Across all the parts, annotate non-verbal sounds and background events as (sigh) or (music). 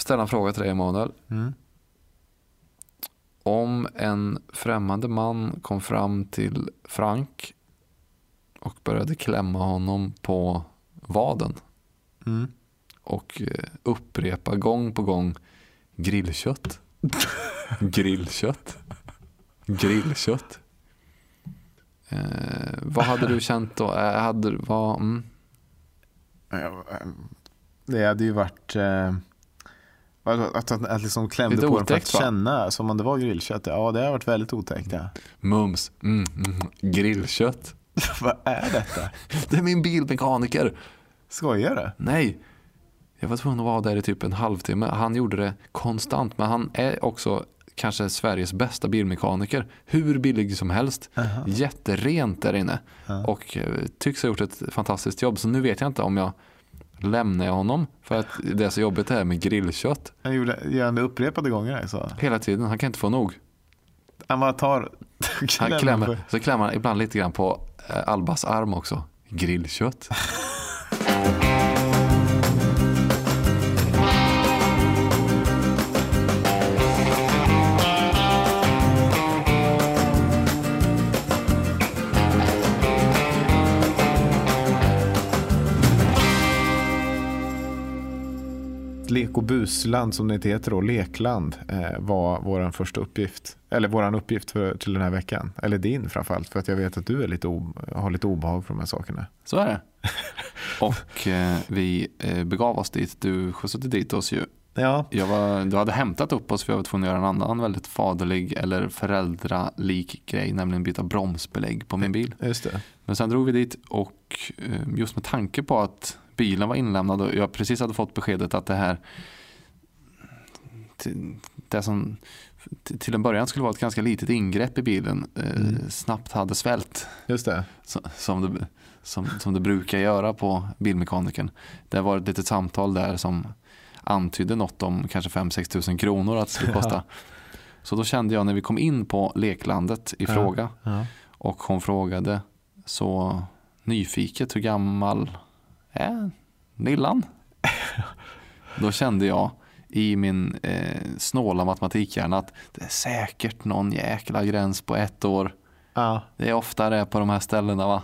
ställa en fråga till dig Emanuel. Mm. Om en främmande man kom fram till Frank och började klämma honom på vaden Mm. och eh, upprepa gång på gång grillkött. (laughs) grillkött. Grillkött. Eh, vad hade du känt då? Eh, hade, vad, mm, Det hade ju varit eh, att, att, att, att liksom klämde Lite på den för att otäckt, va? känna som om det var grillkött. Ja, det har varit väldigt otäckt. Ja. mums. Mm, mm, grillkött. (laughs) Vad är detta? Det är min bilmekaniker. Skojar du? Nej. Jag var tvungen att vara där i typ en halvtimme. Han gjorde det konstant. Men han är också kanske Sveriges bästa bilmekaniker. Hur billig som helst. Aha. Jätterent där inne. Ja. Och eh, tycks ha gjort ett fantastiskt jobb. Så nu vet jag inte om jag lämnar jag honom. För att det är så jobbigt det här med grillkött. Han gjorde, gör han det upprepade gånger? Alltså. Hela tiden. Han kan inte få nog. Han bara tar... (laughs) Han klämmer, så klämmer han ibland lite grann på eh, Albas arm också. Grillkött. (laughs) Lek och busland som det inte heter då, lekland, eh, var vår första uppgift. Eller vår uppgift för, till den här veckan. Eller din framförallt, för att jag vet att du är lite o, har lite obehag för de här sakerna. Så är det. (laughs) Och eh, vi eh, begav oss dit. Du skjutsade dit oss ju. Ja, var, du hade hämtat upp oss för jag var tvungen att göra en annan väldigt faderlig eller föräldralik grej. Nämligen byta bromsbelägg på min bil. just det. Men sen drog vi dit och eh, just med tanke på att bilen var inlämnad och jag precis hade fått beskedet att det här det som till en början skulle vara ett ganska litet ingrepp i bilen eh, Mm. snabbt hade svällt Just det. som det, som, som det brukar göra på bilmekanikern. Det var ett litet samtal där som antydde något om kanske 5-6 tusen kronor att det skulle (laughs) kosta. Så då kände jag när vi kom in på leklandet i Ja. fråga Ja. och hon frågade så nyfiket hur gammal är Nillan? Då kände jag i min eh, snåla matematikhjärna att det är säkert någon jäkla gräns på ett år. ja. Det är ofta det på de här ställena va.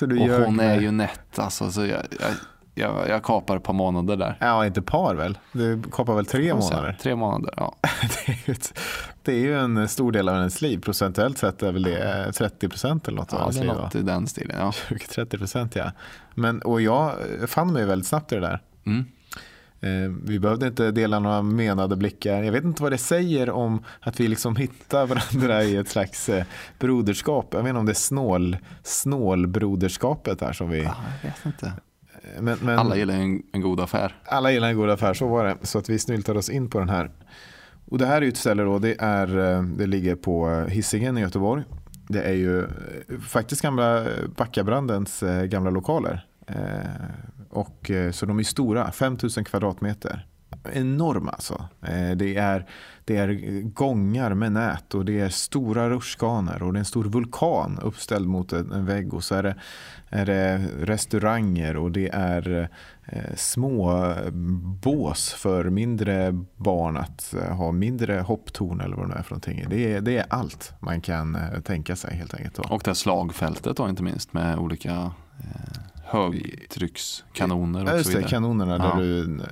Och hon med- är ju nätt alltså. Så jag, jag, jag, jag kapar ett par månader där. Ja, inte par väl? Du kapar väl tre månader? Tre månader, ja. (laughs) det, är ju ett, det är ju en stor del av ens liv. Procentuellt sett är väl det eh, 30 procent eller något av ja ens det är liv. något i den stilen. Ja. (laughs) 30 procent ja. Men, och jag fann mig väldigt snabbt i det där. Mm. Eh, vi behövde inte dela några menade blickar. Jag vet inte vad det säger om att vi liksom hittar varandra i ett slags eh, broderskap. Jag vet inte om det är snål, snålbroderskapet här som vi... ja, jag vet inte. Men, men, Alla gillar en, en god affär. alla gillar en god affär, så var det. Så att vi snyltade oss in på den här. Och det här är ju ett ställe då, det, är, eh, det ligger på eh, Hisingen i Göteborg. Det är ju eh, faktiskt gamla Backabrandens gamla lokaler. Och, så de är stora, 5000 kvadratmeter. Enorma alltså. Det, är, det är gångar med nät och det är stora rutschkanor och det är en stor vulkan uppställd mot en, vägg och så är det, är det restauranger och det är små eh, bås för mindre barn att eh, ha mindre hopptorn eller vad det är för någonting. Det är, det är allt man kan eh, tänka sig helt enkelt. Då. Och det här slagfältet då inte minst med olika eh, högtryckskanoner och just så det, kanonerna Ja. där du eh,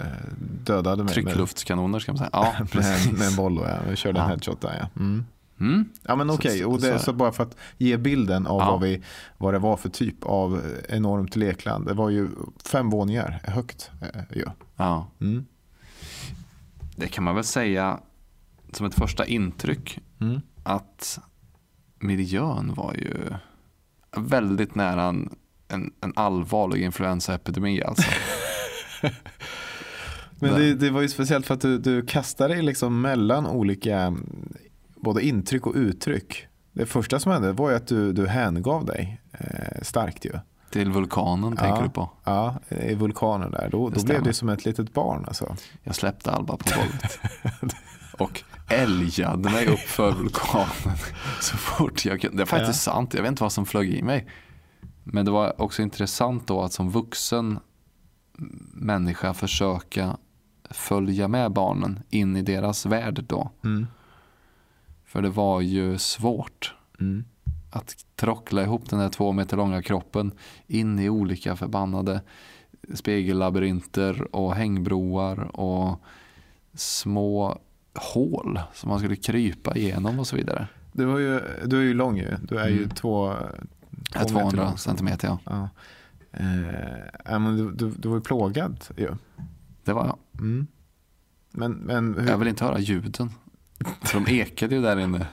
dödade mig Tryckluftkanoner ska man säga. Ja, med, precis. (laughs) med, med en boll. Ja. Vi körde en Ja. headshot där. Ja. Mm. Mm. Ja men okej, så- och är det, det. så bara för att ge bilden av Ja. vad, vi, vad det var för typ av enormt lekland. Det var ju fem våningar högt. Eh, ja. Ja. Mm. Det kan man väl säga som ett första intryck Mm. att miljön var ju väldigt nära en, en, en allvarlig influensaepidemi alltså. (laughs) Men det, det var ju speciellt för att du, du kastade dig liksom mellan olika både intryck och uttryck. Det första som hände var ju att du, du hängav dig eh, starkt ju. Till vulkanen tänker Ja. du på. Ja, i vulkanen där. Då, då blev det som ett litet barn alltså. Jag släppte Alba på golvet. (laughs) Och älgade mig upp för vulkanen (laughs) så fort jag kunde. Det är faktiskt sant, jag vet inte vad som flög i mig. Men det var också intressant då att som vuxen människa försöka följa med barnen in i deras värld då. Mm. För det var ju svårt Mm. att trockla ihop den här två meter långa kroppen in i olika förbannade spegellabyrinter och hängbroar och små hål som man skulle krypa igenom och så vidare. Du, var ju, du är ju lång ju. Du är ju Mm. två, meter 200 lång. centimeter ja. Ja. Eh, men du, du, du var ju plågad ju. Det var jag. Mm. Men, men hur, Jag vill inte höra ljuden. De ekade ju där inne.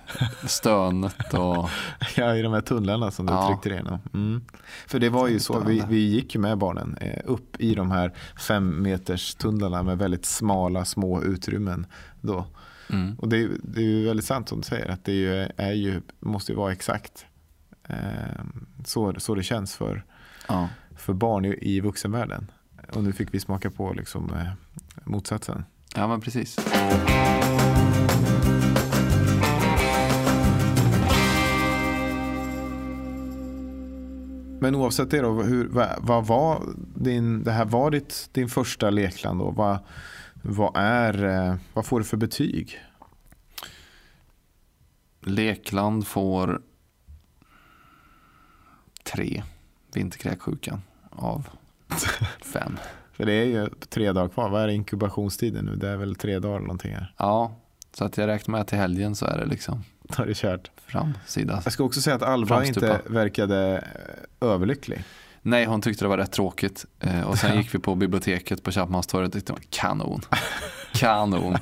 Stönet och (laughs) ja, i de här tunnlarna som du Ja. tryckte dig igenom. Mm. För det var ju så, vi, vi gick ju med barnen eh, upp i de här fem meters tunnlarna med väldigt smala små utrymmen. Då. mm, Och det, är- det är ju väldigt sant som du säger, att det är ju, är ju, måste ju vara exakt eh, så, så det känns för, ja. för barn i, i vuxenvärlden. Och nu fick vi smaka på liksom, eh, motsatsen. ja men precis. Men oavsett det då, hur, vad, vad var din, det här var ditt, din första lekland då? Vad, vad, är, eh, vad får du för betyg? Lekland får tre vinterkräksjukan av (laughs) fem. För det är ju tre dagar kvar. Vad är inkubationstiden nu? Det är väl tre dagar eller någonting här. Ja, så att jag räknar med att till helgen så är det liksom (laughs) Är det kört. framsida. Jag ska också säga att Alva Framstupa. inte verkade eh, överlycklig. Nej, hon tyckte det var rätt tråkigt. Eh, och sen gick vi på biblioteket på Chapmanstorget och tyckte det var kanon. Kanon.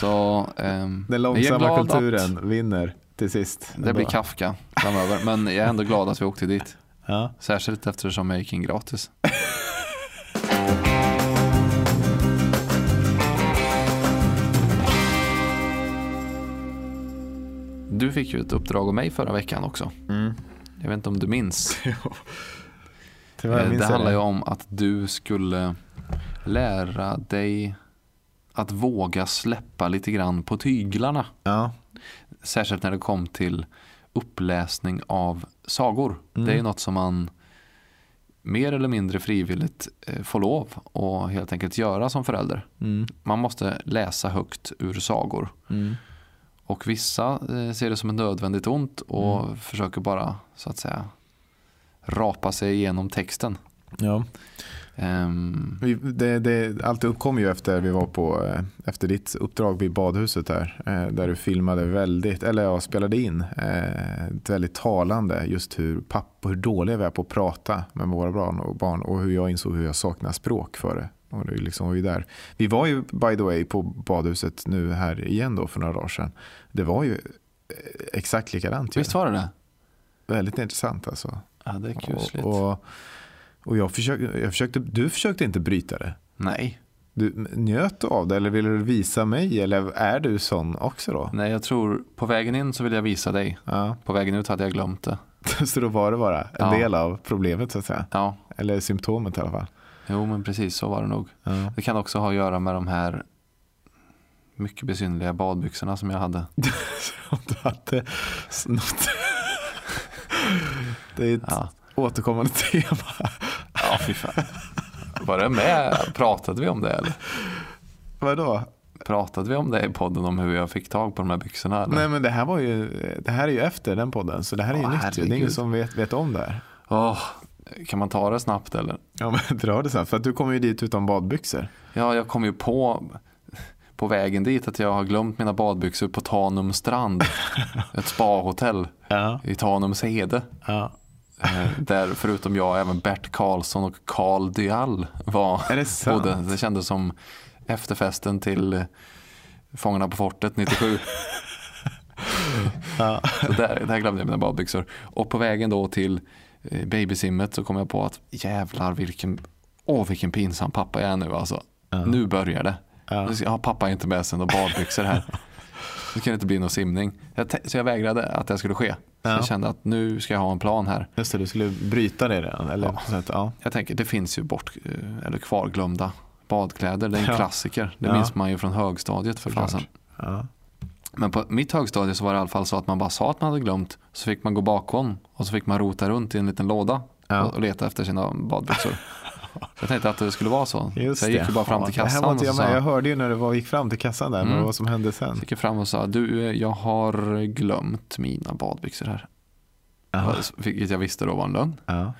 Så ehm, Den långsamma glad att kulturen vinner till sist. Det blir. Kafka framöver. Men jag är ändå glad att vi åkte dit. Ja. Särskilt eftersom jag gick in gratis. (laughs) Du fick ju ett uppdrag av mig förra veckan också. Mm. Jag vet inte om du minns. (laughs) Tyvärr Eh, minns det handlar ju om att du skulle lära dig att våga släppa lite grann på tyglarna. Ja. Särskilt när det kom till uppläsning av sagor. Mm. Det är ju något som man mer eller mindre frivilligt eh, får lov att helt enkelt göra som förälder. Mm. Man måste läsa högt ur sagor. Mm. Och vissa eh, ser det som ett nödvändigt ont och Mm. försöker bara så att säga rapa sig igenom texten. Ja. Ehm, Vi, det, det, allt uppkom ju efter vi var på eh, efter ditt uppdrag vid badhuset där. eh, Där du filmade väldigt, eller ja, spelade in ett väldigt talande just hur pappa, hur dåliga vi är på att prata med våra barn och, barn och hur jag insåg hur jag saknar språk för det. Och det liksom var ju där. Vi var ju by the way på badhuset nu här igen då för några dagar sedan. Det var ju eh, exakt likadant. visst var det det? Väldigt intressant alltså. Ja, det är kusligt. Och, och, och jag försökte, jag försökte, du försökte inte bryta det. Nej. Du, njöt du av det eller ville du visa mig eller är du sån också då? Nej, jag tror på vägen in så vill jag visa dig. Ja. På vägen ut hade jag glömt det. (laughs) Så då var det bara en Ja. del av problemet så att säga. Ja, Eller symptomet i alla fall. Jo men precis så var det nog. Ja. Det kan också ha att göra med de här mycket besynnerliga badbyxorna som jag hade. Om du hade snott. Det är ett Ja, återkommande tema. ja fy fan. Var det med? Pratade vi om det eller? Vadå? Pratade vi om det i podden om hur jag fick tag på de här byxorna? Eller? Nej men det här var ju, det här är ju efter den podden så det här är ju Åh, nytt. Det är ingen som vet, vet om det här. Åh, kan man ta det snabbt eller? Ja men (laughs) dra det sen för att du kommer ju dit utan badbyxor. Ja, jag kom ju på på vägen dit att jag har glömt mina badbyxor på Tanum strand. (laughs) Ett spahotell Ja. i Tanums hede. ja. Eh, Där förutom jag även Bert Karlsson och Carl Dyall var. Är det sant? bodde. Det kändes som efterfesten till Fångarna på fortet 97. (laughs) Ja. Så där, där glömde jag mina badbyxor. Och på vägen då till babysimmet så kom jag på att jävlar vilken, åh vilken pinsam pappa jag är nu alltså. Ja. Nu börjar det. Ska- Ja, pappa är inte med sig och badbyxor här. (laughs) Nu kan det inte bli någon simning. Så jag vägrade att det skulle ske. Så Ja. jag kände att nu ska jag ha en plan här. Just det, du skulle bryta det redan. Eller Ja. sätt, ja. Jag tänker, det finns ju bort, eh, eller kvarglömda badkläder. Det är en Ja. klassiker. Det minns man ju från högstadiet för fasen. Ja. Men på mitt högstadie så var det i alla fall så att man bara sa att man hade glömt. Så fick man gå bakom och så fick man rota runt i en liten låda Ja. och, leta efter sina badbyxor. Jag tänkte att det skulle vara så. (laughs) Just så jag gick det. ju bara fram till Ja, det här kassan inte så jag, med. jag hörde ju när du var, gick fram till kassan där, men Mm. vad som hände sen. gick jag fram och sa, du jag har glömt mina badbyxor här. Ja. Vilket jag visste då var en lögn. Ja.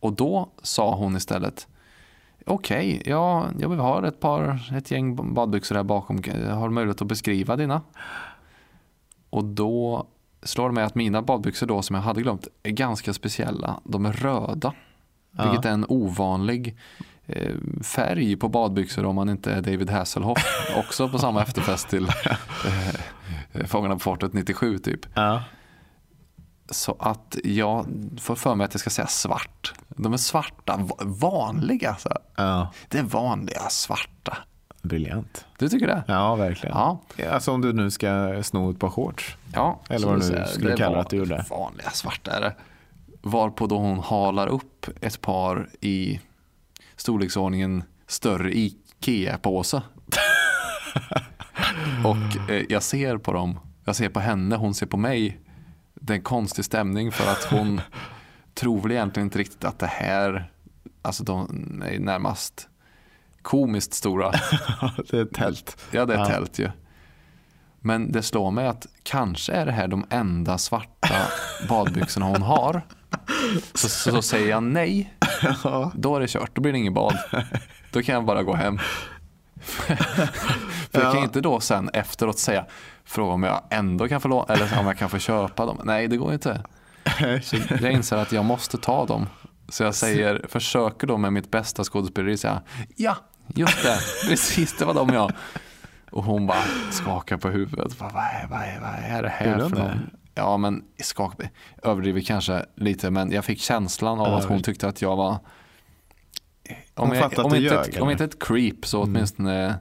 Och då sa hon istället, okej, ja, jag vill ha ett par, ett gäng badbyxor här bakom. Har möjlighet att beskriva dina. Och då slår det mig att mina badbyxor då som jag hade glömt är ganska speciella. De är röda, Ja. vilket är en ovanlig eh, färg på badbyxor om man inte är David Hasselhoff. (laughs) Också på samma efterfest till (laughs) eh, Fångarna på fortet 97 typ. Ja. Så att jag får för mig att jag ska säga svart. De är svarta, va- vanliga. Så ja. Det är vanliga svarta. Briljant. Du tycker det? Ja, verkligen. Ja. Alltså om du nu ska sno ett par shorts. ja Eller vad du säger, skulle det kalla att du gjorde. Vanliga svarta är det. Varpå då hon halar upp ett par i storleksordningen större Ikea-påse. (laughs) Och eh, jag ser på dem, jag ser på henne, hon ser på mig. Det är en konstig stämning för att hon (laughs) tror väl egentligen inte riktigt att det här, alltså de är närmast komiskt stora. (laughs) det är ett tält. Ja, det är Ja. tält ju. Men det slår mig att kanske är det här de enda svarta (laughs) badbyxorna hon har. Så, så, så säger jag nej, (laughs) Ja. då är det kört. Då blir det ingen bad. Då kan jag bara gå hem. För jag kan inte då sen efteråt säga, fråga om jag ändå kan få låna, eller om jag kan få köpa dem. Nej, det går inte. Så jag inser att jag måste ta dem. Så jag säger, försöker då med mitt bästa skådespeleri säga, ja, just det, (laughs) precis det var de jag. Och hon bara skakar på huvudet. Bara, vad, är, vad, är, vad är det här för någon? Ja, men skak, överdriver kanske lite, men jag fick känslan av att hon tyckte att jag var om, Hon jag, om, inte ljög, ett, om inte ett creep så åtminstone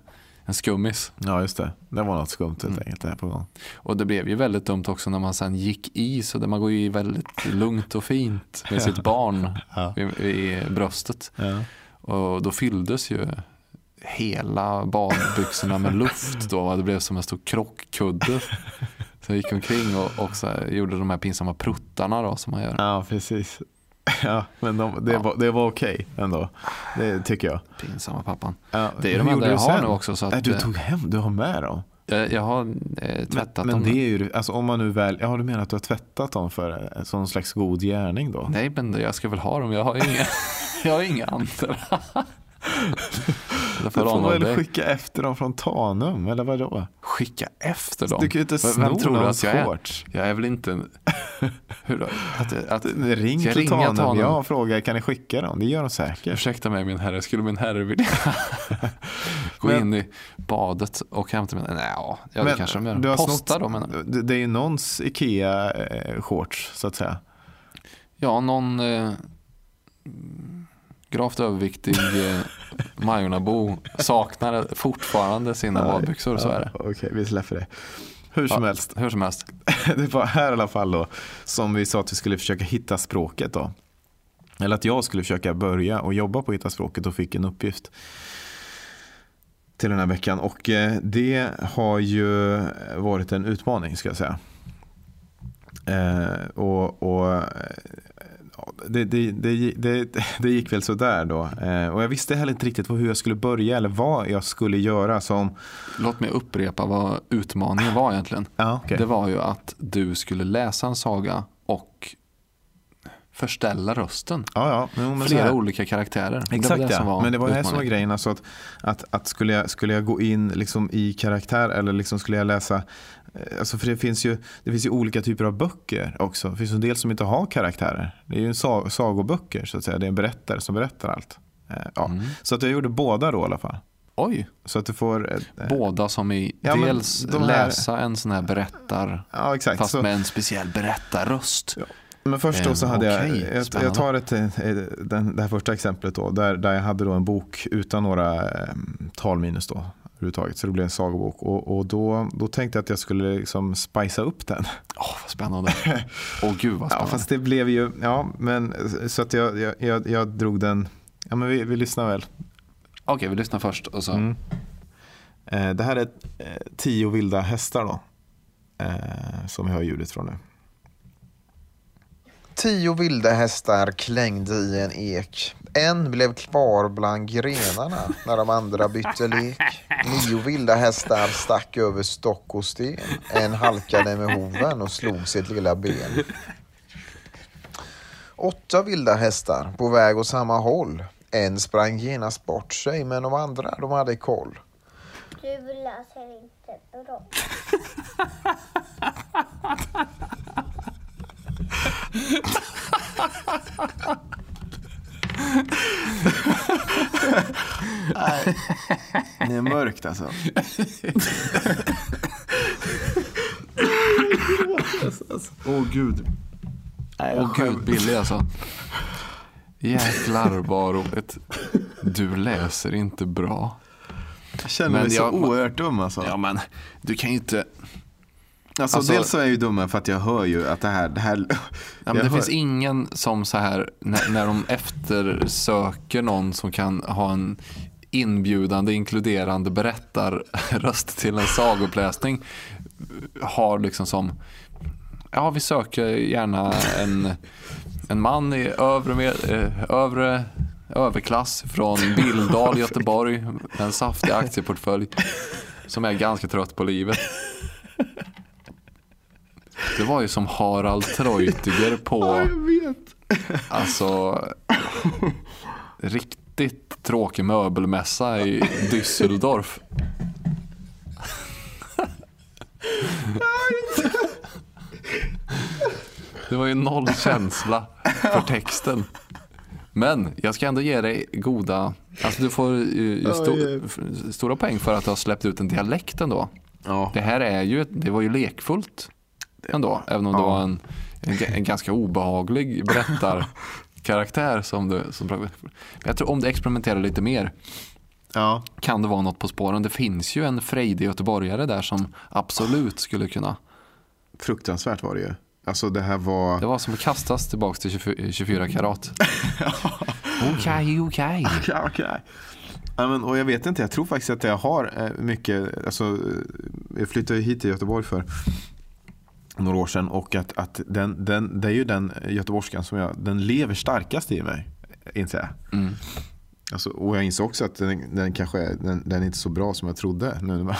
en skummis. ja, just det. Det var något skumt helt Mm. enkelt där på gång. Och det blev ju väldigt dumt också när man sen gick i så där man går ju väldigt lugnt och fint med sitt (laughs) barn Ja. vid, vid bröstet. Ja. Och då fylldes ju hela badbyxorna med luft då. Det blev som en stor krockkudde. Så jag gick omkring och, och gjorde de här pinsamma pruttarna då som man gör. ja, precis. (laughs) Ja, men de, det, Ja. Var, det var okej ändå. Det tycker jag. Pinsamma pappan. Ja, Det är de enda jag har sen? nu också. Så att, du eh, tog hem, du har med dem. jag, jag har eh, tvättat men, men dem. det är ju, alltså om man nu väl, ja du menar att du har tvättat dem för en slags god gärning då? Nej, men jag ska väl ha dem. Jag har inga, (laughs) (laughs) jag har inga andra. (laughs) Du får väl dig. skicka efter dem från Tanum, eller vadå? Skicka efter dem. Du kan ju inte sno Vem tror du att jag är? shorts. Jag är väl inte en... (laughs) Hur då? Att, att, Ring jag till Tanum, Tanum? ja, och fråga kan ni skicka dem? Det gör de säkert. ursäkta mig min herre, skulle min herre vilja gå Men- in i badet och hämta mina... Nej, ja, det Men kanske de du gör. har Posta snott- jag. Det, det är ju någons Ikea-shorts så att säga. Ja, någon eh, gravt överviktig eh, Majornabo saknar fortfarande sina badbyxor, så är det. Okej, vi släpper det. Hur som Ja. helst, Hur som helst. (laughs) det var här i alla fall då som vi sa att vi skulle försöka hitta språket då. Eller att jag skulle försöka börja och jobba på att hitta språket och fick en uppgift till den här veckan. Och eh, det har ju varit en utmaning ska jag säga. Eh, och, och ja, det, det, det, det, gick väl sådär då. Eh, och jag visste heller inte riktigt hur jag skulle börja eller vad jag skulle göra som... Låt mig upprepa vad utmaningen var egentligen. Ja, okej. Det var ju att du skulle läsa en saga och förställa rösten. Ja, ja. Jo, Flera här- olika karaktärer. Exakt det ja. Men det var det här som var grejen. Alltså att, att, att skulle, jag, skulle jag gå in liksom i karaktär eller liksom skulle jag läsa Alltså för det finns, ju, det finns ju olika typer av böcker också. Det finns en del som inte har karaktärer. Det är ju sa- sagoböcker så att säga. Det är en berättare som berättar allt. Eh, Ja. Mm. Så att jag gjorde båda då i alla fall. Oj, Så att du får... eh, båda som i Ja, dels de här- läsa en sån här berättar Ja exakt. fast Så, med en speciell berättarröst. men först då så Eh, hade jag, jag, jag tar ett, eh, den, det här första exemplet då. Där, där jag hade då en bok utan några eh, talminus då. Överhuvudtaget. Så det blev en sagobok. Och, och då, då tänkte jag att jag skulle liksom spicea upp den. Åh, vad spännande. (laughs) Åh, gud vad Ja, spännande. fast det blev ju, ja men så att jag, jag, jag, jag drog den, ja men vi, vi lyssnar väl. Okej, vi lyssnar först. Och så. Mm. Eh, det här är eh, tio vilda hästar då. Eh, som jag hör ljudet från nu. Tio vilda hästar klängde i en ek. En blev kvar bland grenarna när de andra bytte lek. Nio vilda hästar stack över stock och sten. En halkade med hoven och slog sitt lilla ben. Åtta vilda hästar på väg åt samma håll. En sprang genast bort sig, men de andra de hade koll. Du läser inte bra. (laughs) Det är mörkt alltså. Åh oh, gud. Åh gud, Billy alltså. Jäklar vad roligt. Du läser inte bra. Jag känner Men mig så jag- oerhört dum alltså. Ja men, du kan ju inte... alltså, alltså- dels så är jag ju dum för att jag hör ju att det här... Det, här, (laughs) Ja, men det hör- finns ingen som så här, när, när de eftersöker någon som kan ha en inbjudande, inkluderande berättarröst till en sagopläsning har liksom som, ja vi söker gärna en, en man i övre, med, eh, övre överklass från Billdal, (laughs) Göteborg, med en saftig aktieportfölj som är ganska trött på livet. (laughs) Det var ju som Harald Treutiger på alltså riktigt tråkig möbelmässa i Düsseldorf. Det var ju noll känsla för texten. Men jag ska ändå ge dig goda, alltså du får ju, sto, stora poäng för att du har släppt ut en dialekt ändå. Ja. Det här är ju, det var ju lekfullt ändå, även om det Ja. var en, en, en ganska obehaglig berättarkaraktär som du, som, Men jag tror om du experimenterar lite mer ja. kan det vara något på spåren. Det finns ju en frejdig göteborgare där som absolut skulle kunna. Fruktansvärt var det ju. Alltså det här var... Det var som att kastas tillbaka till 24, 24 karat. (laughs) Okej, okej. (laughs) Okej, men, och jag vet inte, jag tror faktiskt att jag har eh, mycket, alltså, eh, jag flyttade hit till Göteborg för några år sedan och att, att den, den, det är ju den göteborgskan som jag, den lever starkast i mig, inser jag. Mm. Alltså, och jag inser också att den, den kanske är, den, den är inte så bra som jag trodde. Nu när man,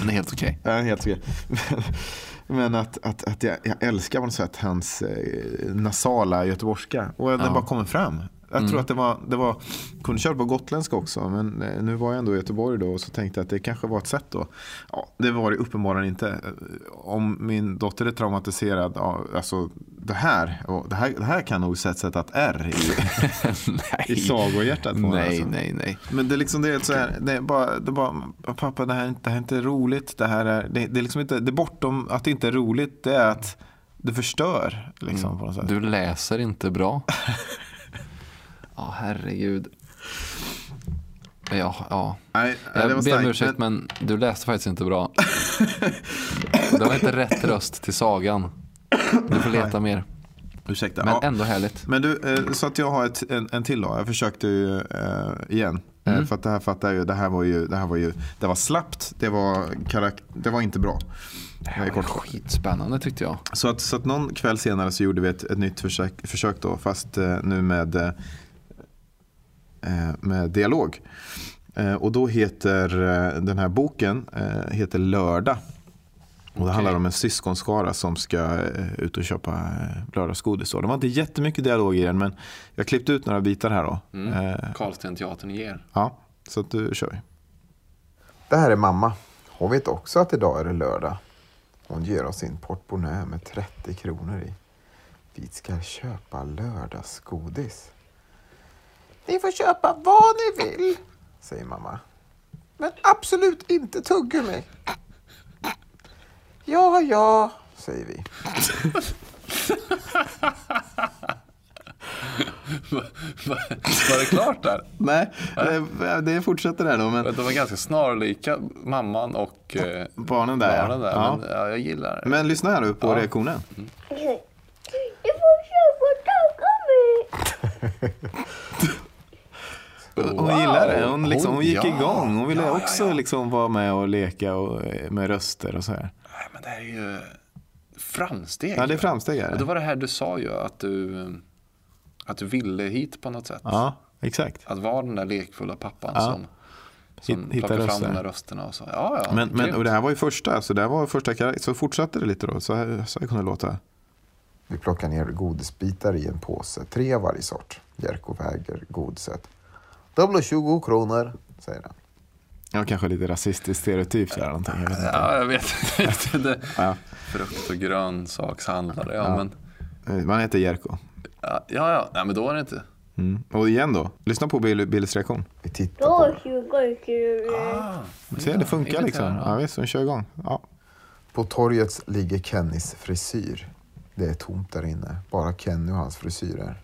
Men helt okej. Ja, helt fel. (laughs) Men, men att, att, att jag, jag älskar på något sätt hans eh, nasala göteborgska. Och den Ja. bara kommer fram. Jag Mm. tror att det var, det var, kunde köra på gotländska också. Men eh, nu var jag ändå i Göteborg då och så tänkte jag att det kanske var ett sätt då. Ja, det var det uppenbarligen inte. Eh, Om min dotter är traumatiserad, ja, alltså det här, det här, det här kan nog sätta ett R i, (laughs) i sagohjärtat på Nej, alltså. nej, nej. Men det är liksom det är så här, det är bara, det är bara pappa det här, det här är inte roligt, det här är, det, det är liksom inte, det är bortom att det inte är roligt, det är att det förstör liksom på något sätt. Du läser inte bra. (laughs) Ja, herregud. Ja, ja. Nej, nej, det var Jag ber om ursäkt Men, men du läste faktiskt inte bra. (laughs) Det var inte rätt röst till sagan. Du får leta mer. ursäkta. Men ja. ändå härligt. Men du, eh, så att jag har ett, en, en till då. Jag försökte ju eh, igen. Eh, Mm. För att det här fattar jag ju, det här var ju, det här var ju, det var slappt, det var, karak- det var inte bra. Det här var skitspännande tyckte jag. Så att, så att någon kväll senare så gjorde vi ett, ett nytt försök, försök då, fast eh, nu med, eh, med dialog. Eh, och då heter eh, den här boken eh, heter Lördag. Och det handlar om en syskonskara som ska eh, ut och köpa eh, lördagsgodis. Det var inte jättemycket dialog i den men jag klippte ut några bitar här då. Mm. Eh, Karlsten-teatern ger. ja, så att du kör vi. Det här är mamma. Hon vet också att idag är det lördag. Hon ger oss sin portmonnä med 30 kronor i. Vi ska köpa lördagsgodis. Ni får köpa vad ni vill, säger mamma. Men absolut inte tuggummi. Ja, ja, säger vi. Var det klart där? Nej, det, det fortsätter där då. Men De var ganska snarlika, mamman och eh, barnen där, barnen där. ja. Men, ja, jag gillar det. Men lyssna här nu på Ja. reaktionen. Du får köpa tuggummi. (laughs) Hon Wow. gillar det. Hon, liksom, hon gick ja. igång. Hon ville Ja, ja, också ja. Liksom vara med och leka och, med röster och så här. Nej, men det är ju framsteg. Ja, det är framsteg. Är Och det det. var det här du sa ju, att du, att du ville hit på något sätt. Ja, exakt. Att vara den där lekfulla pappan Ja. som, som Hit- hitta plockar fram röster. de där rösterna. Och så. Ja, ja, Men, men, och det här var ju första, så det här var första karaktär. Så fortsatte det lite då, så här, så här kunde det låta. Vi plockar ner godisbitar i en påse, tre av varje sort. Jerko väger godiset. Blir 20 kronor, säger han. Ja, kanske lite rasistiskt stereotypt eller någonting. Jag vet inte. Ja, jag vet inte. Det, (laughs) Ja. frukt och grönsakshandlare, ja, Ja. men Eh, Man heter Jerko. ja, ja, ja. Nej, men då är det inte. Mm. Och igen då, lyssna på Bill, Billys reaktion. Vi tittar på det. 20 kronor. Ah, Se, det funkar liksom. Ja, visst, hon kör igång. Ja. På torget ligger Kennys frisyr. Det är tomt där inne. Bara Kenny och hans frisyrer.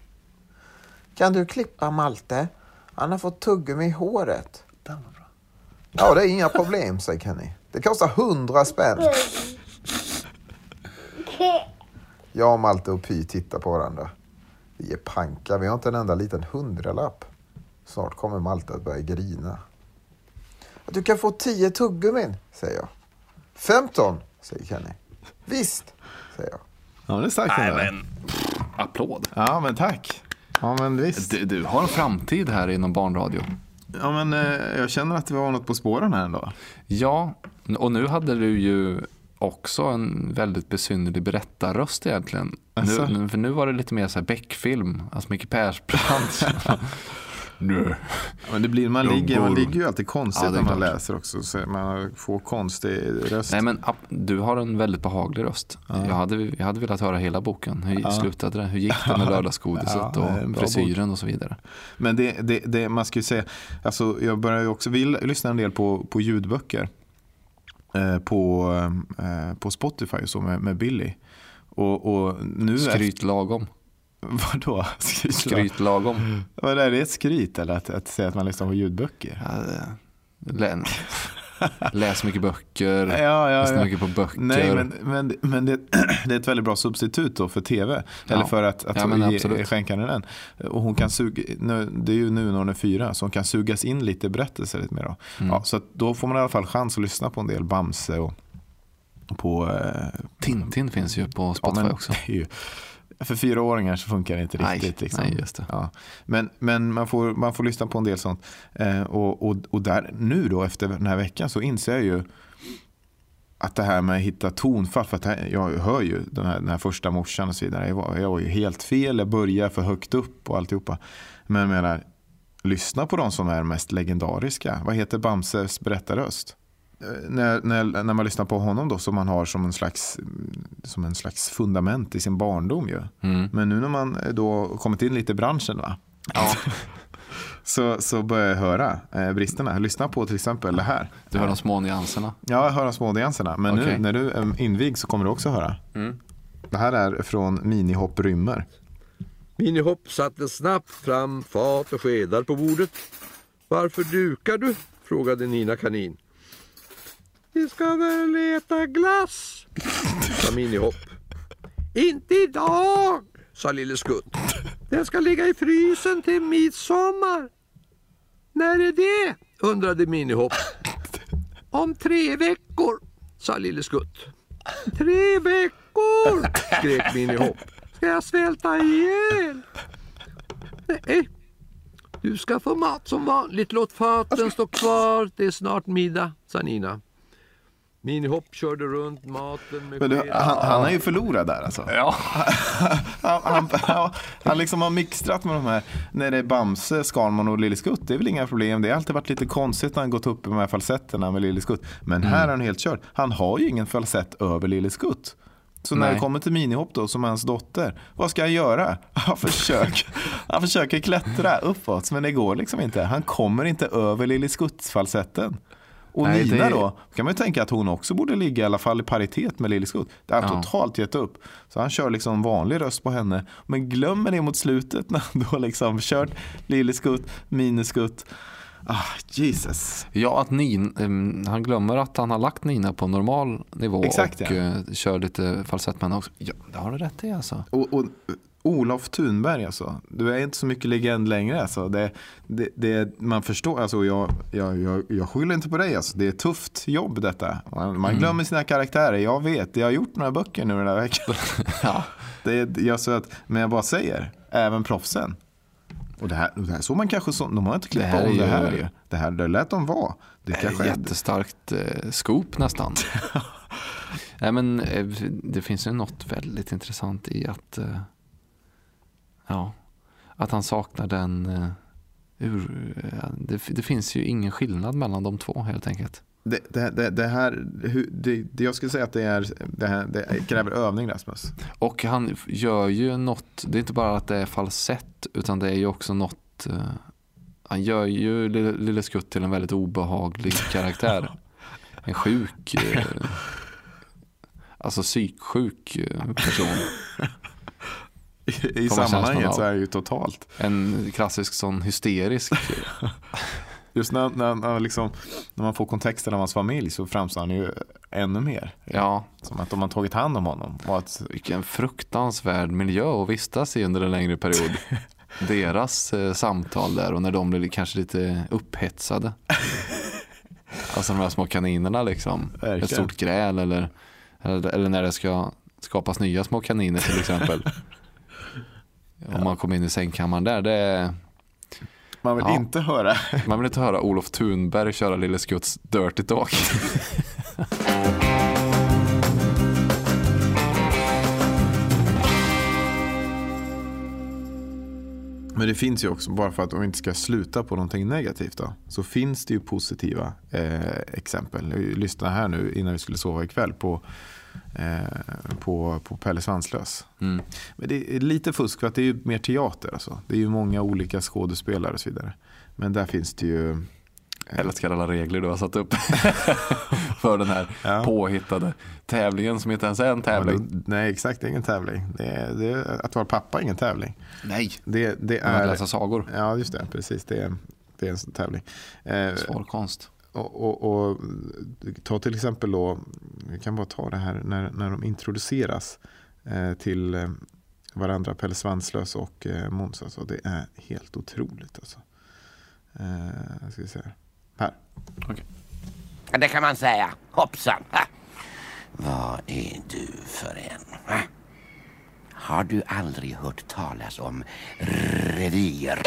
Kan du klippa Malte? Han har fått tuggummi i håret. Den var bra. Ja, det är inga problem, säger Kenny. Det kostar hundra spänn. Jag, Malte och Py tittar på varandra. Vi är panka. Vi har inte en enda liten hundralapp. Snart kommer Malte att börja grina. Du kan få tio tuggummin, säger jag. 15, säger Kenny. Visst, säger jag. ja, det är starkt. Nej, men applåd. Ja, men tack. Ja, men visst. Du, du har en framtid här inom barnradio. Ja, men eh, jag känner att vi har något på spåren här ändå. Ja, och nu hade du ju också en väldigt besynnerlig berättarröst egentligen. Nu, för nu var det lite mer så här Beck-film, alltså Micke Persbrandt. (laughs) (laughs) nu. Ja, Men det blir, man, ligger, man ligger ju alltid konstigt Ja, när man klart. läser också. Så man får konstig röst. Nej men du har en väldigt behaglig röst. Jag, hade, jag hade velat höra hela boken. Hur slutade det? Hur gick det med (laughs) lördagsgodiset Ja, och frisyren och så vidare? Men det, det, det, man ska ju säga, alltså jag börjar ju också, vi lyssnar en del på, på ljudböcker. Eh, på, eh, på Spotify och så med, med Billy. Och, och nu Skryt lagom. Vadå? Skryt. Skryt lagom. Vad är det ett skryt eller att, att säga att man lyssnar på ljudböcker? Ja, det- lä- Läs mycket böcker. Ja, ja, Lyssna ja. mycket på böcker. Nej, men, men, men det, (clears throat) det är ett väldigt bra substitut då för tv. Ja. Eller för att, att Ja, ge, skänka henne den. Och hon kan suga, nu, det är ju nu när hon är fyra, så hon kan sugas in lite i berättelser lite mer. Då. Mm. Ja, så då får man i alla fall chans att lyssna på en del Bamse och på... Eh, Tintin finns ju på ja, Spotify men också. det är ju, för fyraåringar så funkar det inte Nej, riktigt. liksom. nej, just det. Ja. Men, men man, får, man får lyssna på en del sånt. Eh, och, och, och där, nu då efter den här veckan så inser jag ju att det här med att hitta tonfall, för att här, jag hör ju den här, den här första morsan och så vidare. Jag var, jag var ju helt fel, jag började för högt upp och alltihopa. Men jag menar, lyssna på de som är mest legendariska. Vad heter Bamses berättarröst? Eh, När, när, när man lyssnar på honom då som man har som en slags, som en slags fundament i sin barndom ju. Mm. Men nu när man då kommit in lite i branschen va? Ja, (laughs) Så, så börjar jag höra eh, bristerna. Lyssna på till exempel det här. du hör de små nyanserna. Ja, jag hör de små nyanserna. Men Okej. nu när du är invig så kommer du också höra. Mm. Det här är från Minihopp rymmer. Minihopp satte snabbt fram fat och skedar på bordet. Varför dukar du? frågade Nina kanin. Vi ska väl äta glass, sa Minihopp. Inte idag, sa Lille Skutt. Den ska ligga i frysen till midsommar. När är det? undrade Minihopp. Om tre veckor, sa Lille Skutt. Tre veckor, skrek Minihopp. Ska jag svälta ihjäl? Nej, du ska få mat som vanligt. Låt faten stå kvar. Det är snart middag, sa Nina. Minihopp körde runt maten med Men du, han, han är ju förlorad där alltså. Ja. (laughs) Han, han, han, han liksom har mixtrat med de här, när det är Bamse, Skalman och Lille Skutt, det är väl inga problem. Det har alltid varit lite konstigt när han gått upp i de här falsetterna med Lille Skutt. Men här är han helt kört. Han har ju ingen falsett över Lille Skutt. Så när Nej. det kommer till minihopp då, som hans dotter, vad ska han göra? (laughs) Han försöker, han försöker klättra uppåt, men det går liksom inte. Han kommer inte över Lille Skutts-falsetten. Och Nej, Nina det- då, kan man ju tänka att hon också borde ligga i alla fall i paritet med Lille Skutt. Det har Ja. totalt gett upp. Så han kör liksom vanlig röst på henne. Men glömmer det mot slutet när han då liksom kört Lille Skutt, Miniskutt. Ah, Jesus. Ja, att Nin, ehm, han glömmer att han har lagt Nina på normal nivå Exakt, och ja. eh, kör lite falsett med henne också. Ja, det har du rätt i alltså. Och, och, Olof Thunberg alltså. Du är inte så mycket legend längre. Alltså. Det, det, det, man förstår, alltså, jag, jag, jag, jag skyller inte på dig. Alltså. Det är ett tufft jobb detta. Man, man glömmer sina karaktärer. Jag vet, jag har gjort några böcker nu den här veckan. (laughs) Ja. Det jag så att, men jag bara säger, även proffsen. Och det här, och det här såg man kanske så, de har inte klippt om det här ju. Det här det lät de vara. Det Det är jättestarkt eh, scoop nästan. (laughs) Nej, men, eh, det finns ju något väldigt intressant i att, eh, ja, att han saknar den eh, ur, eh, det, det finns ju ingen skillnad mellan de två helt enkelt. Det, det, det, här, det, jag skulle säga att det, är, det, här, det kräver övning Rasmus. Och han gör ju något, det är inte bara att det är falsett utan det är ju också något, eh, han gör ju Lille, Lille Skutt till en väldigt obehaglig (laughs) karaktär. En sjuk, alltså psyksjuk person. (laughs) I, sammanhanget så är det ju totalt. En klassisk sån hysterisk. (laughs) Just när, när, när, liksom, när man får kontexten av hans familj så framstår han ju ännu mer. Ja, Som att de har tagit hand om honom. Och att, vilken fruktansvärd miljö att vistas i under en längre period. (laughs) Deras eh, samtal där och när de blir kanske lite upphetsade. (laughs) Alltså de här små kaninerna liksom. Verkligen. Ett stort gräl eller, eller, eller när det ska skapas nya små kaniner till exempel. Om man kommer in i sängkammaren där. Det man vill Ja. inte höra. (laughs) man vill inte höra Olof Thunberg köra Lille Skutts Dirty Talk. (laughs) Men det finns ju också, bara för att vi inte ska sluta på någonting negativt då, så finns det ju positiva eh, exempel. Jag lyssnade här nu innan vi skulle sova ikväll på, på, på Pelle Svanslös. Mm. Men det är lite fusk för att det är ju mer teater. Alltså. Det är ju många olika skådespelare och så vidare. Men där finns det ju Jag älskar alla regler du har satt upp (laughs) för den här Ja. påhittade tävlingen som inte ens är en tävling. Nej, exakt. Det är ingen tävling. Det är, det är, att vara pappa är ingen tävling. Nej, Det, det att är... läsa sagor. Ja, just det. Precis. Det är, det är en tävling. Eh, Svarkonst. Och, och, och ta till exempel då, vi kan bara ta det här när, när de introduceras eh, till eh, varandra, Pelle Svanslös och eh, Måns. Alltså, det är helt otroligt. Alltså. Eh, ska vi se här. här. Det kan man säga. Hoppsan. Ha. Vad är du för en? Ha? Har du aldrig hört talas om revir?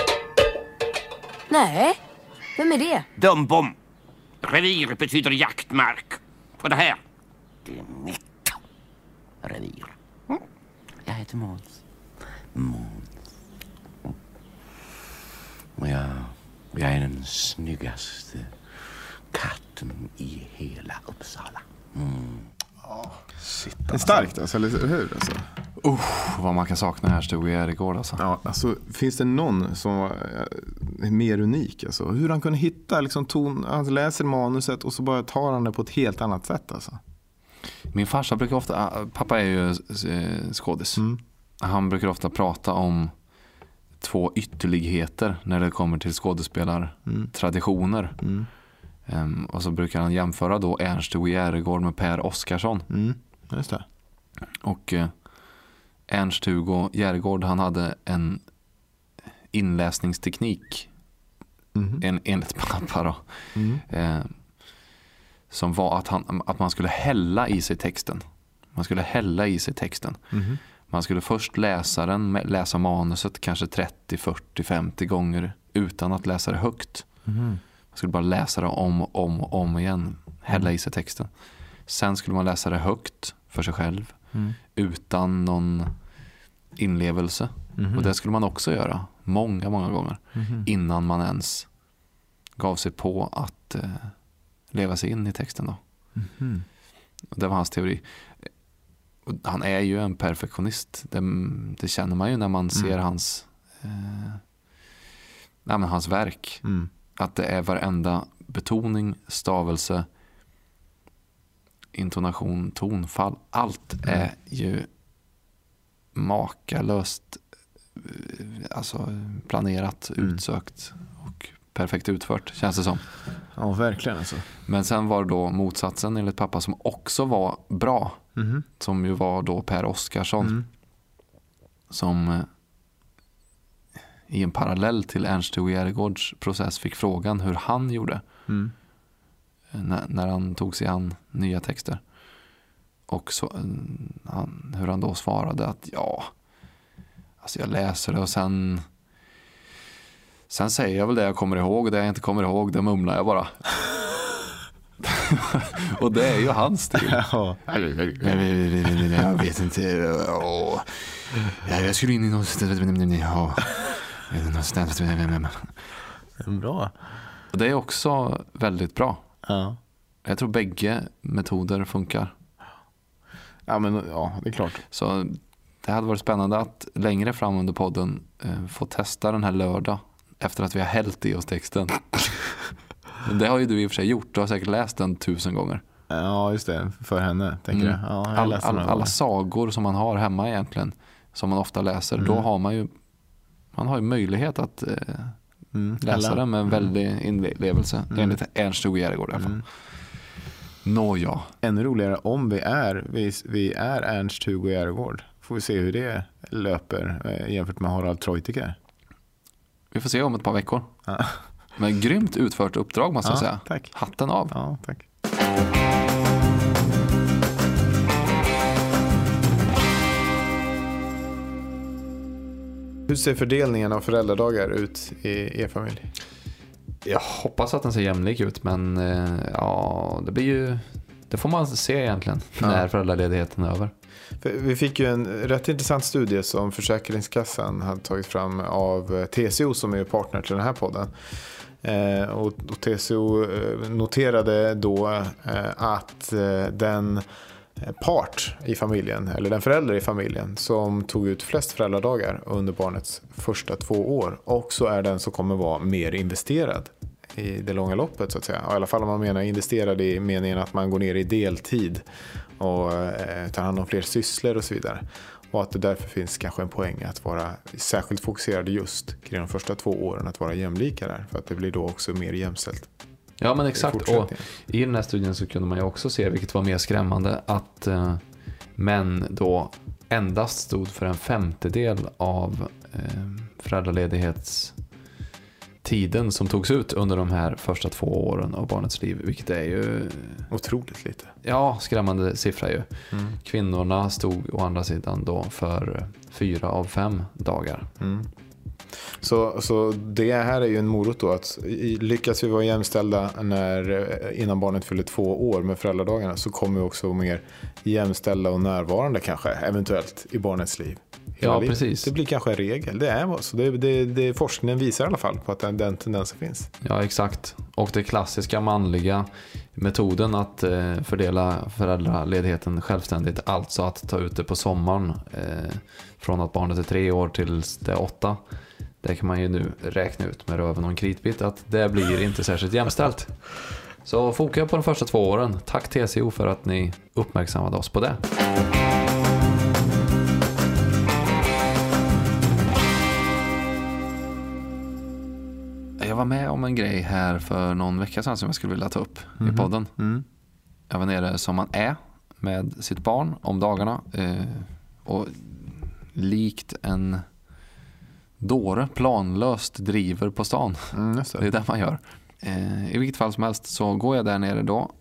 Nej, vem är det? Dumbom. Revir betyder jaktmark. Och det här, det är mitt revir. Mm. Jag heter Måns. Måns. Mm. Och jag, jag är den snyggaste katten i hela Uppsala. Mm. Det är starkt, alltså, eller hur? Alltså. Usch, vad man kan sakna Ernst-Ove Järegård alltså. Ja, alltså, finns det någon som var, eh, är mer unik? Alltså? Hur han kunde hitta liksom, ton, han läser manuset och så bara tar han det på ett helt annat sätt. Alltså. Min farsa brukar ofta, ah, pappa är ju eh, skådis. Han brukar ofta prata om två ytterligheter när det kommer till skådespelartraditioner. Ehm, och så brukar han jämföra då Ernst-Ove Järegård med Per Oscarsson. Mm. Just det. Och eh, Ernst-Hugo Järegård han hade en inläsningsteknik Mhm. en, enligt pappa då. Mm. Eh, som var att, han, att man skulle hälla i sig texten. Man skulle hälla i sig texten. Mhm. Man skulle först läsa den, läsa manuset kanske 30, 40, 50 gånger utan att läsa det högt. Mhm. Man skulle bara läsa det om och om och om igen. Hälla i sig texten. Sen skulle man läsa det högt för sig själv. Mm. Utan någon inlevelse. Mhm. Och det skulle man också göra. Många, många gånger. Innan man ens gav sig på att eh, leva sig in i texten. Då. Och det var hans teori. Han är ju en perfektionist. Det, det känner man ju när man ser hans, eh, nej, men hans verk. Mm. Att det är varenda betoning, stavelse, intonation, tonfall. Allt är ju makalöst eh, alltså, planerat, utsökt och perfekt utfört känns det som. Ja, verkligen. Alltså. Men sen var det då motsatsen enligt pappa som också var bra. Mhm. Som ju var då Per Oscarsson. Mm. som eh, i en parallell till Ernst-Hugo Järegårds process fick frågan hur han gjorde Mm. när, när han tog sig an nya texter. Och så, eh, han, hur han då svarade att ja, alltså jag läser det och sen Sen säger jag väl det jag kommer ihåg och det jag inte kommer ihåg det mumlar jag bara. (laughs) och det är ju hans stil. (laughs) Ja. Jag vet inte. Jag skulle in i något... Ja. Bra. Och Det är också väldigt bra. Ja. Jag tror bägge metoder funkar. Ja, men ja, det är klart. Så det hade varit spännande att längre fram under podden eh, få testa den här lördag efter att vi har hällt i oss texten. (laughs) Det har ju du i och för sig gjort. Du har säkert läst den tusen gånger. Ja, just det. För henne, tänker Mm. jag. Ja, jag All, all, alla sagor som man har hemma egentligen, som man ofta läser, då Mm. har man ju man har ju möjlighet att eh, Mm. läsa Alla. den med en Mm. väldig inlevelse Mm. enligt Ernst-Hugo Järegård i alla fall. Mm. Nåja, Ännu roligare om vi är, vi, vi är Ernst-Hugo Järegård. Får vi se hur det löper eh, jämfört med Harald Treutiger. vi får se om ett par veckor. Ja. Men grymt utfört uppdrag måste jag Ja, säga. tack. Hatten av. Ja, tack. Hur ser fördelningen av föräldradagar ut i er familj? Jag hoppas att den ser jämlik ut men eh, ja, det blir ju det får man se egentligen (laughs) Ja. när föräldraledigheten är över. Vi fick ju en rätt intressant studie som Försäkringskassan hade tagit fram av eh, TCO som är partner till den här podden. Eh, och, TCO noterade då att den Eh, part i familjen, eller den förälder i familjen som tog ut flest föräldradagar under barnets första två år också är den som kommer vara mer investerad i det långa loppet så att säga. Och I alla fall om man menar investerad i meningen att man går ner i deltid och eh, tar hand om fler sysslor och så vidare. Och att det därför finns kanske en poäng att vara särskilt fokuserad just kring de första två åren, att vara jämlika där. För att det blir då också mer jämställt. Ja men exakt. Och i den här studien så kunde man ju också se, vilket var mer skrämmande, att eh, män då endast stod för en femtedel av eh, föräldraledighetstiden som togs ut under de här första två åren av barnets liv. Vilket är ju, Otroligt lite. ja, skrämmande siffra ju. Mm. Kvinnorna stod å andra sidan då för fyra av fem dagar. Mm. Så, så det här är ju en morot då. Att lyckas vi vara jämställda när, eh, innan barnet fyller två år med föräldradagarna så kommer vi också vara mer jämställda och närvarande kanske, eventuellt, i barnets liv. Ja, livet. precis. Det blir kanske en regel. Det är så. Det, det, det, forskningen visar i alla fall på att den, den tendensen finns. Ja, exakt. Och det klassiska manliga metoden att eh, fördela föräldraledigheten självständigt, alltså att ta ut det på sommaren eh, från att barnet är tre år till det är åtta. Det kan man ju nu räkna ut med röven och en kritbit att det blir inte särskilt jämställt. Så foka på de första två åren. Tack TCO för att ni uppmärksammade oss på det. Jag var med om en grej här för någon vecka sedan som jag skulle vilja ta upp i podden. Mm. Jag var nere som man är med sitt barn om dagarna. Eh, och likt en dåre planlöst driver på stan. Mm, Det det. är det man gör. Eh, I vilket fall som helst så går jag där nere då.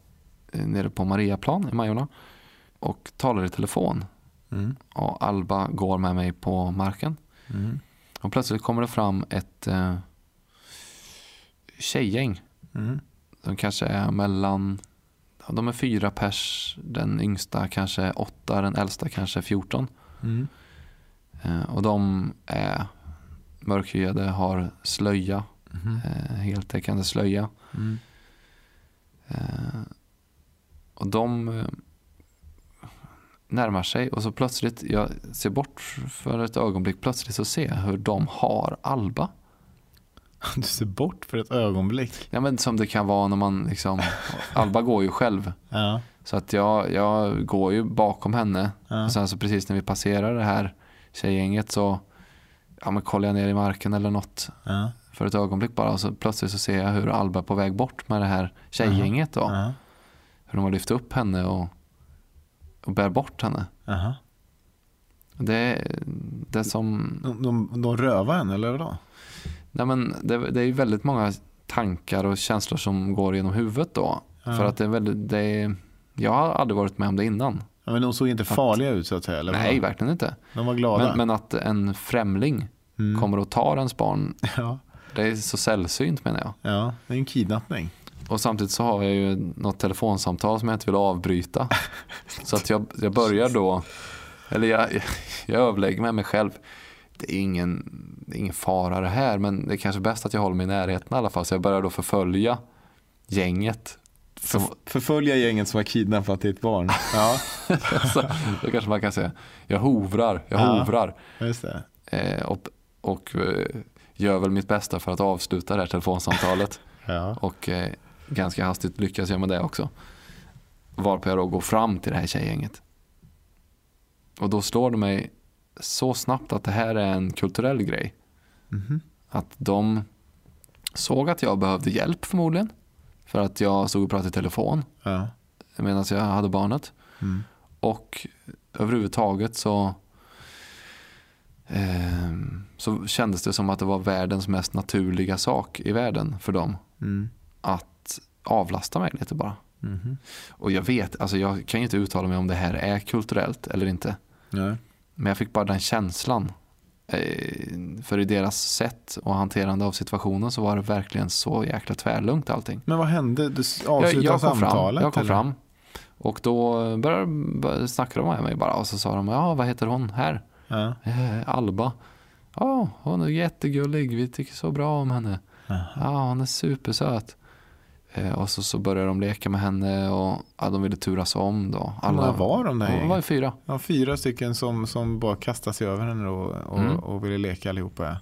Eh, nere på Mariaplan i Majorna. Och talar i telefon. Mm. Och Alba går med mig på marken. Mm. Och plötsligt kommer det fram ett eh, tjejgäng. Mm. De kanske är mellan, de är fyra pers. Den yngsta kanske är åtta, den äldsta kanske är 14. Mm. Eh, och de är mörkhyade, har slöja, Mhm. eh, heltäckande slöja. Mm. Eh, och de eh, närmar sig och så plötsligt, jag ser bort för ett ögonblick, plötsligt så ser jag hur de har Alba. (laughs) Du ser bort för ett ögonblick. Ja men som det kan vara när man liksom, (laughs) Alba går ju själv. Ja. Så att jag, jag går ju bakom henne. Ja. Och sen så precis när vi passerar det här tjejgänget så ja, men kollar jag ner i marken eller något Ja. för ett ögonblick bara. Och så plötsligt så ser jag hur Alba är på väg bort med det här tjejgänget då. Ja. Hur de har lyft upp henne och, och bär bort henne. Aha. Det, det som De, de, de rövar en eller vadå? Nej, men det, det är väldigt många tankar och känslor som går genom huvudet då. Ja. För att det är väldigt, det är, jag har aldrig varit med om det innan. Ja, men de såg inte farliga ut så att säga? Eller Nej, verkligen inte. De var glada? Men, men att en främling Mm. kommer och tar ens barn, (laughs) Ja, det är så sällsynt menar jag. ja, det är en kidnappning. Och samtidigt så har jag ju något telefonsamtal som jag inte vill avbryta. (laughs) Så att jag, jag börjar då, eller jag, (laughs) jag överlägger med mig själv. Det är ingen, det är ingen fara det här, men det är kanske bäst att jag håller mig i närheten i alla fall. Så jag börjar då förfölja gänget. Som, Förfölja gänget som har kidnappat ditt barn. (laughs) Ja, så, då kanske man kan säga, jag hovrar, jag Ja. hovrar. Eh, och och eh, gör väl mitt bästa för att avsluta det här telefonsamtalet. (laughs) Ja. Och eh, ganska hastigt lyckas jag med det också. Varpå jag då går fram till det här tjejgänget. Och då slår det mig så snabbt att det här är en kulturell grej. Mhm. Att de såg att jag behövde hjälp förmodligen. För att jag stod och pratade i telefon Ja. medan jag hade barnet. Mm. Och överhuvudtaget så, ehm, så kändes det som att det var världens mest naturliga sak i världen för dem. Mm. Att avlasta mig lite bara. Mhm. Och jag vet, alltså jag kan ju inte uttala mig om det här är kulturellt eller inte. Nej. Men jag fick bara den känslan. Eh, För i deras sätt och hanterande av situationen så var det verkligen så jäkla tvärlugnt allting. Men vad hände? Du s- Jag, avslutade jag kom fram, samtalet? jag kom eller? fram. Och då började, började snacka de med mig bara och så sa de, ja vad heter hon här? Ja. Eh, Alba. Ja, hon är jättegullig, vi tycker så bra om henne. Ja, hon är supersöt. Eh, och så, så började de leka med henne och ja, de ville turas om då. Hur många var de där De var fyra. Ja, fyra stycken som, som bara kastade sig över henne och, och, Mm. och ville leka allihopa.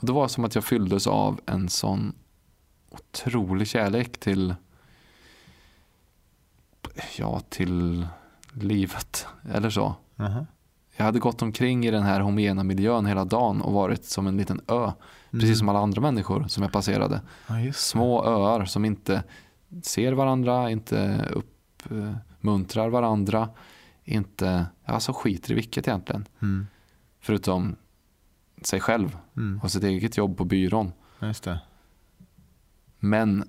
Och det var som att jag fylldes av en sån otrolig kärlek till ja, till livet eller så. Jaha. Jag hade gått omkring i den här homogena miljön hela dagen och varit som en liten ö. Precis som alla andra människor som jag passerade. Ja. Små öar som inte ser varandra, inte uppmuntrar varandra, inte, alltså skiter i vilket egentligen. Mm. Förutom sig själv Mm. och sitt eget jobb på byrån. Det. Men,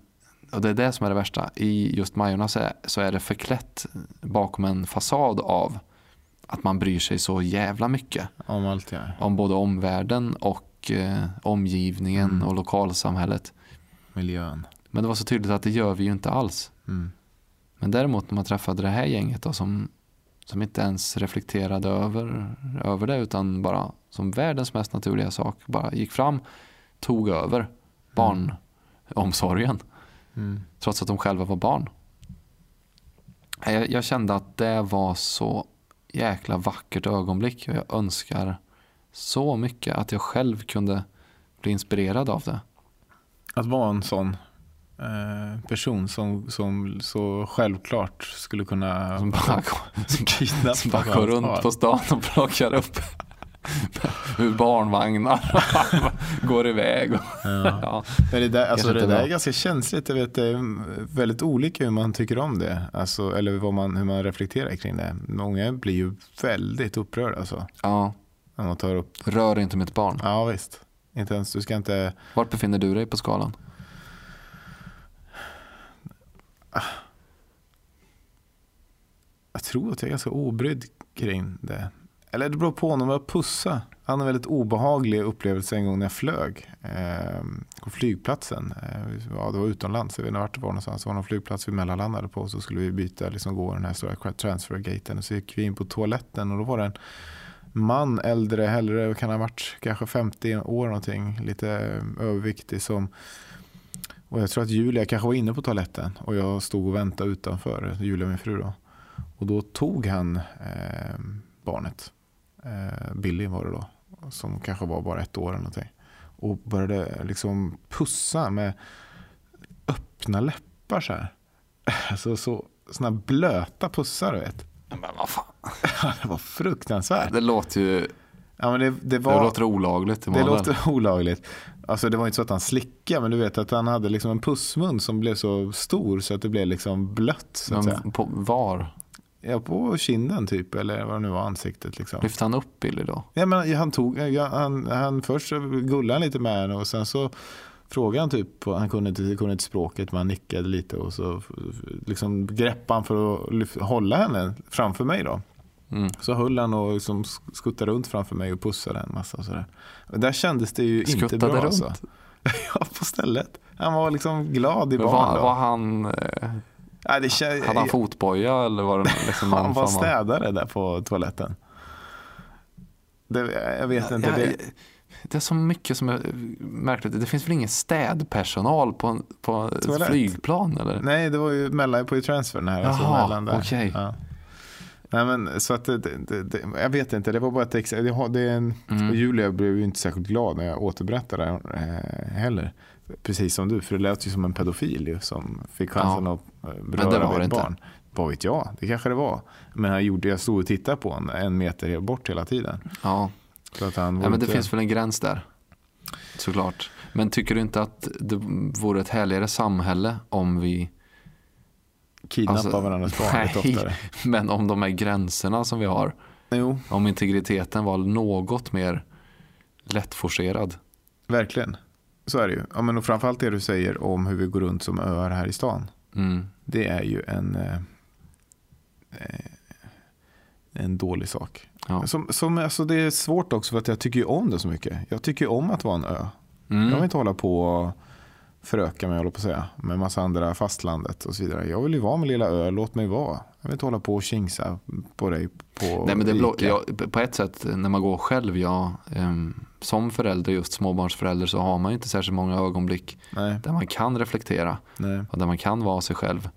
och det är det som är det värsta, i just Majorna så är, så är det förklätt bakom en fasad av att man bryr sig så jävla mycket Om allt ja. om både omvärlden och eh, omgivningen Mm. och lokalsamhället. Miljön. Men det var så tydligt att det gör vi ju inte alls. Mm. Men däremot när man träffade det här gänget då, som, som inte ens reflekterade över, över det utan bara som världens mest naturliga sak bara gick fram, tog över barnomsorgen Mm. trots att de själva var barn. Jag, jag kände att det var så jäkla vackert ögonblick och jag önskar så mycket att jag själv kunde bli inspirerad av det. Att vara en sån eh, person som, som så självklart skulle kunna Som bara, (laughs) kidnappa som bara går runt på stan och plockar upp (laughs) ur barnvagnar (laughs) går iväg. Och, Ja. ja. Men det där, alltså det där är ganska känsligt. Jag vet, det är väldigt olika hur man tycker om det. Alltså, eller vad man, hur man reflekterar kring det. Många blir ju väldigt upprörda alltså, ja, när man tar upp. rör inte mitt barn. Ja visst. Inte ens, du ska inte... Vart befinner du dig på skalan? Jag tror att jag är ganska obrydd kring det. Eller det beror på, när jag pussa. Jag hade en väldigt obehaglig upplevelse en gång när jag flög eh, på flygplatsen. Eh, ja, det var utomlands, jag vet inte vart det var någonstans. Det var någon flygplats vi mellanlandade på. Så skulle vi byta, liksom gå den här stora transfergaten. Och så gick vi in på toaletten och då var det en man, äldre, hellre kan ha varit kanske 50 år någonting. Lite överviktig som och jag tror att Julia kanske var inne på toaletten och jag stod och väntade utanför, Julia min fru då. Och då tog han eh, barnet, eh, Billy var det då, som kanske var bara ett år eller någonting. Och började liksom pussa med öppna läppar så här. (laughs) Alltså så, såna här blöta pussar du vet. Men vad fan. (laughs) Det var fruktansvärt. Det låter ju Ja, men det, det, det var, låter olagligt. det låter (laughs) olagligt. Alltså det var inte så att han slickade, men du vet att han hade liksom en pussmun som blev så stor så att det blev liksom blött. Så att. Men på, var? Ja, på kinden typ, eller vad det nu var, ansiktet liksom. Lyfte han upp Billy då? Ja, men han tog, ja, han, han först gullade han lite med henne och sen så frågade han typ, han kunde inte, kunde inte språket men han nickade lite och så liksom greppade han för att lyf- hålla henne framför mig då. Mm. Så höll han och liksom skuttade runt framför mig och pussade en massa och sådär. Och där kändes det ju inte Skuttade bra runt? alltså. (laughs) ja, på stället. Han var liksom glad i barn var, då. var han, eh, Ja, det kä- hade han fotboja eller var det liksom (laughs) han var städare där på toaletten. Det, jag vet inte. Ja, det, det är så mycket som är märkligt. Det finns väl ingen städpersonal på, en- på ett flygplan eller? Nej, det var ju mellan, på transfern här. alltså Jaha, mellan där. okej. Ja. Nej, men så att det, det, det, jag vet inte, det var bara ett exempel. Mm. Julia blev ju inte särskilt glad när jag återberättade det eh, heller. Precis som du, för det lät ju som en pedofil ju, som fick chansen att eh, beröra det var vid ett inte. barn. Vad vet jag, det kanske det var. Men han gjorde, jag stod och tittade på honom en meter bort hela tiden. Ja, Så att han ja men det inte- finns väl en gräns där. Såklart. Men tycker du inte att det vore ett härligare samhälle om vi kidnappa alltså, varandras barn nej. oftare. (laughs) Men om de här gränserna som vi har, Jo, om integriteten var något mer lättforcerad. verkligen. Så är det ju. Ja, men och framförallt det du säger om hur vi går runt som öar här i stan. Mm. Det är ju en, eh, eh, en dålig sak. Ja. Som, som, alltså det är svårt också för att jag tycker ju om det så mycket. Jag tycker ju om att vara en ö. Jag vill Mm. inte hålla på och föröka mig, håller på att säga, med massa andra fastlandet och så vidare. Jag vill ju vara med lilla ö, låt mig vara. Jag vill inte hålla på och kingsa på dig på Nej, men det blå, Ica. ja, på ett sätt när man går själv, ja, ehm, som förälder, just småbarnsförälder, så har man ju inte särskilt många ögonblick Nej, där man kan reflektera nej. och där man kan vara sig själv.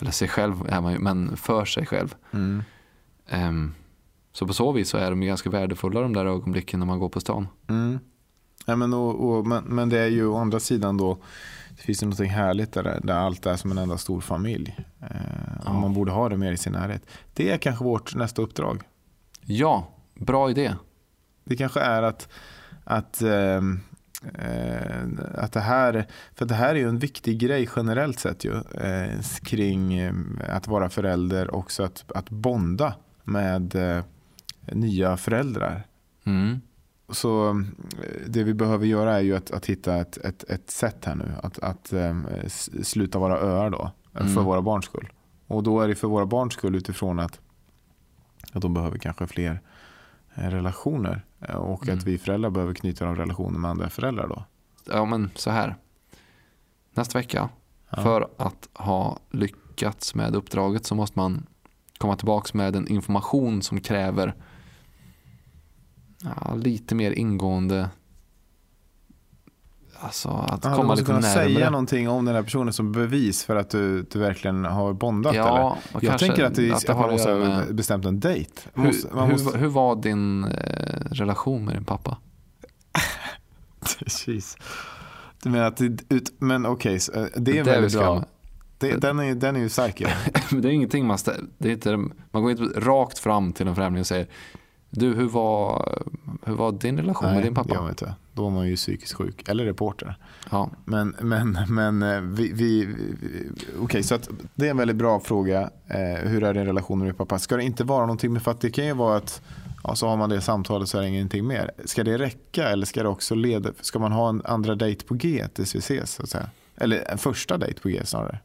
Eller sig själv är man ju, men för sig själv. Mm. Ehm, så på så vis så är de ju ganska värdefulla de där ögonblicken när man går på stan. Mm. Ja, men, och, och, men, men det är ju å andra sidan då, det finns ju något härligt där, där allt är som en enda stor familj. Eh, Ja. Man borde ha det mer i sin närhet. Det är kanske vårt nästa uppdrag. Ja, bra idé. Det kanske är att, att, ehm, eh, att det här, för det här är ju en viktig grej generellt sett ju, eh, kring eh, att vara förälder också att, att bonda med eh, nya föräldrar. Mm. Så eh, det vi behöver göra är ju att, att hitta ett, ett, ett sätt här nu. Att, att s- sluta vara öar då. eh, För Mm. våra barns skull. Och då är det för våra barns skull utifrån att, att de behöver kanske fler eh, relationer. eh, Och Mm. att vi föräldrar behöver knyta de relationer med andra föräldrar då. Ja, men så här. Nästa vecka, Ja. för att ha lyckats med uppdraget så måste man komma tillbaka med en information som kräver ja, lite mer ingående Alltså att Ja, komma lite närmare. säga någonting om den här personen som bevis för att du, du verkligen har bondat eller? Ja, och Jag kanske tänker att, det, att att, det har man att måste ha bestämt en dejt. Man Hur, måste, man hur, måste, hur var din eh, relation med din pappa? (laughs) Jeez. Du menar att det, ut, men okej, så, eh, det är vi väldigt bra. Det, den, är, den är ju stark. (laughs) Men det är ingenting man ställer. Det är inte, man går inte rakt fram till en främling och säger Du, hur var, hur var din relation med din pappa? man inte. Då är man ju psykiskt sjuk. Eller reporter. Ja, Men, men, men eh, vi, vi, vi okej, så att det är en väldigt bra fråga. Eh, hur är din relation med din pappa? Ska det inte vara någonting med, för att det kan ju vara att ja, så har man det samtalet så är det ingenting mer. Ska det räcka eller ska det också leda, ska man ha en andra dejt på G tills vi ses? Så att säga? Eller en första dejt på G snarare.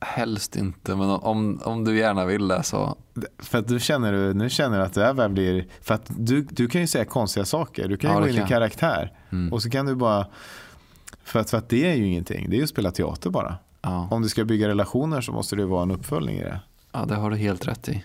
Helst inte, men om, om du gärna vill det så. För att du känner, du- nu känner du att det här väl blir, för att du, du kan ju säga konstiga saker, du kan ju Ja, gå in i karaktär. Mm. Och så kan du bara, för att, för att det är ju ingenting, det är ju att spela teater bara. Ja, Om du ska bygga relationer så måste det ju vara en uppföljning i det. ja, det har du helt rätt i.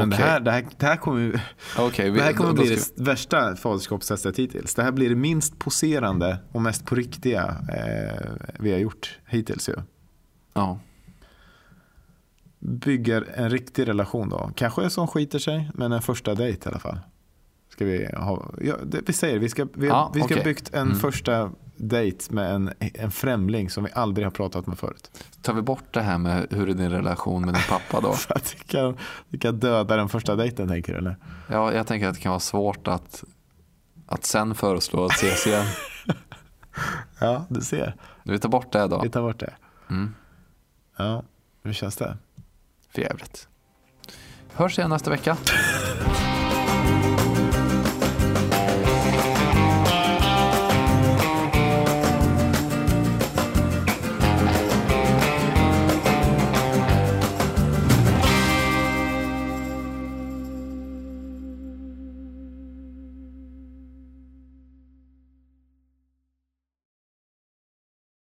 Men det, Okej. här, det, här, det här kommer, ju- Okej, vi- det här kommer då- då bli det värsta faderskapstestet hittills. Det här blir det minst poserande och mest på riktiga eh, vi har gjort hittills. Ju. Ja, Bygger en riktig relation då. Kanske som skiter sig, men en första dejt i alla fall. Ska vi, ha, ja, det, vi säger vi ska, vi, Ja, vi ska okej. byggt en Mm. första dejt med en, en främling som vi aldrig har pratat med förut. tar vi bort det här med hur är din relation med din pappa då? (laughs) Att det kan, det kan döda den första dejten tänker du eller? Ja, jag tänker att det kan vara svårt att, att sen föreslå att ses igen. (laughs) Ja, du ser. Vi tar bort det då. Vi tar bort det. Mm. Ja. Hur känns det? För jävligt. Hörs igen nästa vecka. (laughs)